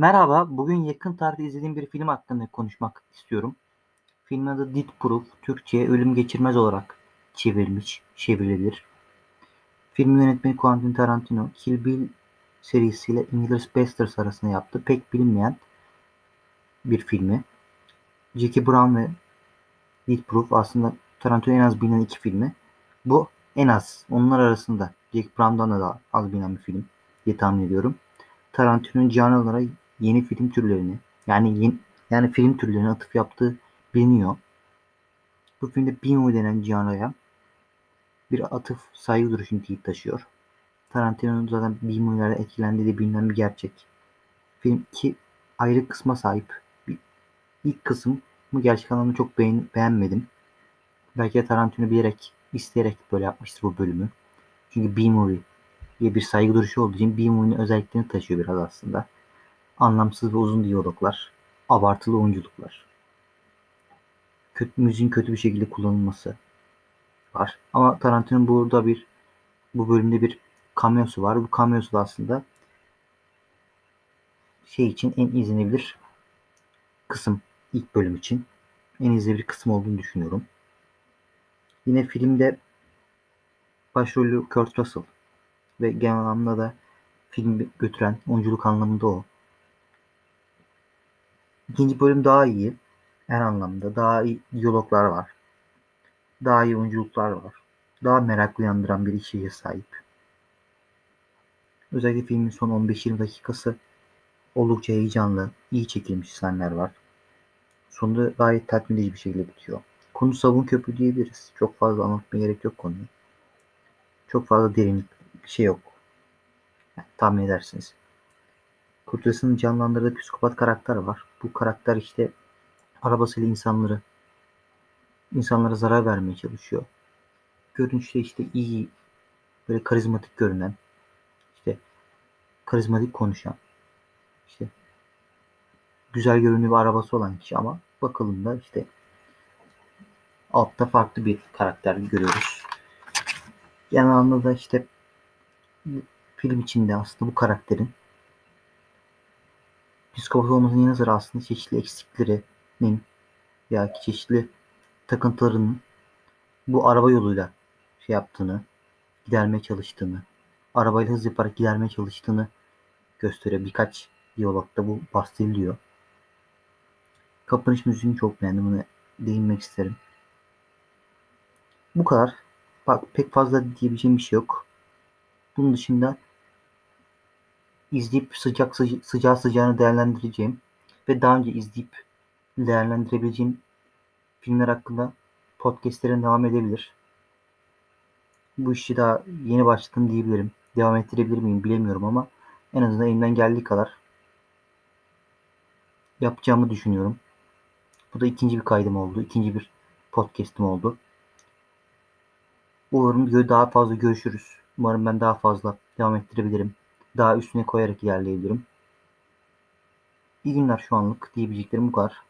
Merhaba, bugün yakın tarihte izlediğim bir film hakkında konuşmak istiyorum. Filmin adı Death Proof, Türkçe'ye Ölüm Geçirmez olarak çevrilmiş, çevrilebilir. Film yönetmeni Quentin Tarantino, Kill Bill serisiyle Inglourious Basterds arasında yaptı. Pek bilinmeyen bir filmi. Jackie Brown ve Death Proof aslında Tarantino en az bilinen iki filmi. Bu en az. Onlar arasında Jack Brown'dan da az bilinen bir film diye tahmin ediyorum. Tarantino'nun canlılara yeni film türlerini yani yeni, yani film türlerine atıf yaptığı biliniyor. Bu filmde Bimo denen canlıya bir atıf saygı duruşu niteliği taşıyor. Tarantino'nun zaten Bimo'larla etkilendiği de bilinen bir gerçek. Film iki ayrı kısma sahip. İlk kısmı gerçek anlamda çok beğen, beğenmedim. Belki de Tarantino bilerek, isteyerek böyle yapmıştır bu bölümü. Çünkü B-movie diye bir saygı duruşu olduğu için B-movie'nin özelliklerini taşıyor biraz aslında. Anlamsız ve uzun diyaloglar, abartılı oyunculuklar. Kötü, müziğin kötü bir şekilde kullanılması var. Ama Tarantino'nun burada bir bu bölümde bir cameo'su var. Bu cameo'su da aslında şey için en izlenebilir kısım ilk bölüm için en izlenebilir kısım olduğunu düşünüyorum. Yine filmde başrolü Kurt Russell ve genel anlamda da film götüren oyunculuk anlamında o. İkinci bölüm daha iyi. Her anlamda daha iyi diyaloglar var. Daha iyi oyunculuklar var. Daha merak uyandıran bir içeriğe sahip. Özellikle filmin son 15-20 dakikası oldukça heyecanlı, iyi çekilmiş sahneler var. Sonunda gayet tatmin edici bir şekilde bitiyor. Konu sabun köprü diyebiliriz. Çok fazla anlatmaya gerek yok konuyu. Çok fazla derinlik bir şey yok. Yani, tahmin edersiniz. Kurtuluş'un canlandırdığı psikopat karakter var. Bu karakter işte arabasıyla insanları insanlara zarar vermeye çalışıyor. Görünüşte işte iyi böyle karizmatik görünen işte karizmatik konuşan işte güzel görünümlü bir arabası olan kişi ama bakıldığında işte altta farklı bir karakter görüyoruz. Genel anlamda işte film içinde aslında bu karakterin psikopat olmasının yanı sıra aslında çeşitli eksiklerinin veya çeşitli takıntılarının bu araba yoluyla şey yaptığını, gidermeye çalıştığını, arabayla hız yaparak gidermeye çalıştığını gösteriyor. Birkaç diyalogda bu bahsediliyor. Kapanış müziğini çok beğendim. Bunu değinmek isterim. Bu kadar. Bak pek fazla diyebileceğim bir şey yok. Bunun dışında izleyip sıcak sıca sıcağı sıcağını değerlendireceğim ve daha önce izleyip değerlendirebileceğim filmler hakkında podcastlerin devam edebilir. Bu işi daha yeni başladım diyebilirim. Devam ettirebilir miyim bilemiyorum ama en azından elimden geldiği kadar yapacağımı düşünüyorum. Bu da ikinci bir kaydım oldu. ikinci bir podcast'im oldu. Umarım daha fazla görüşürüz. Umarım ben daha fazla devam ettirebilirim. Daha üstüne koyarak ilerleyebilirim. İyi günler şu anlık diyebileceklerim bu kadar.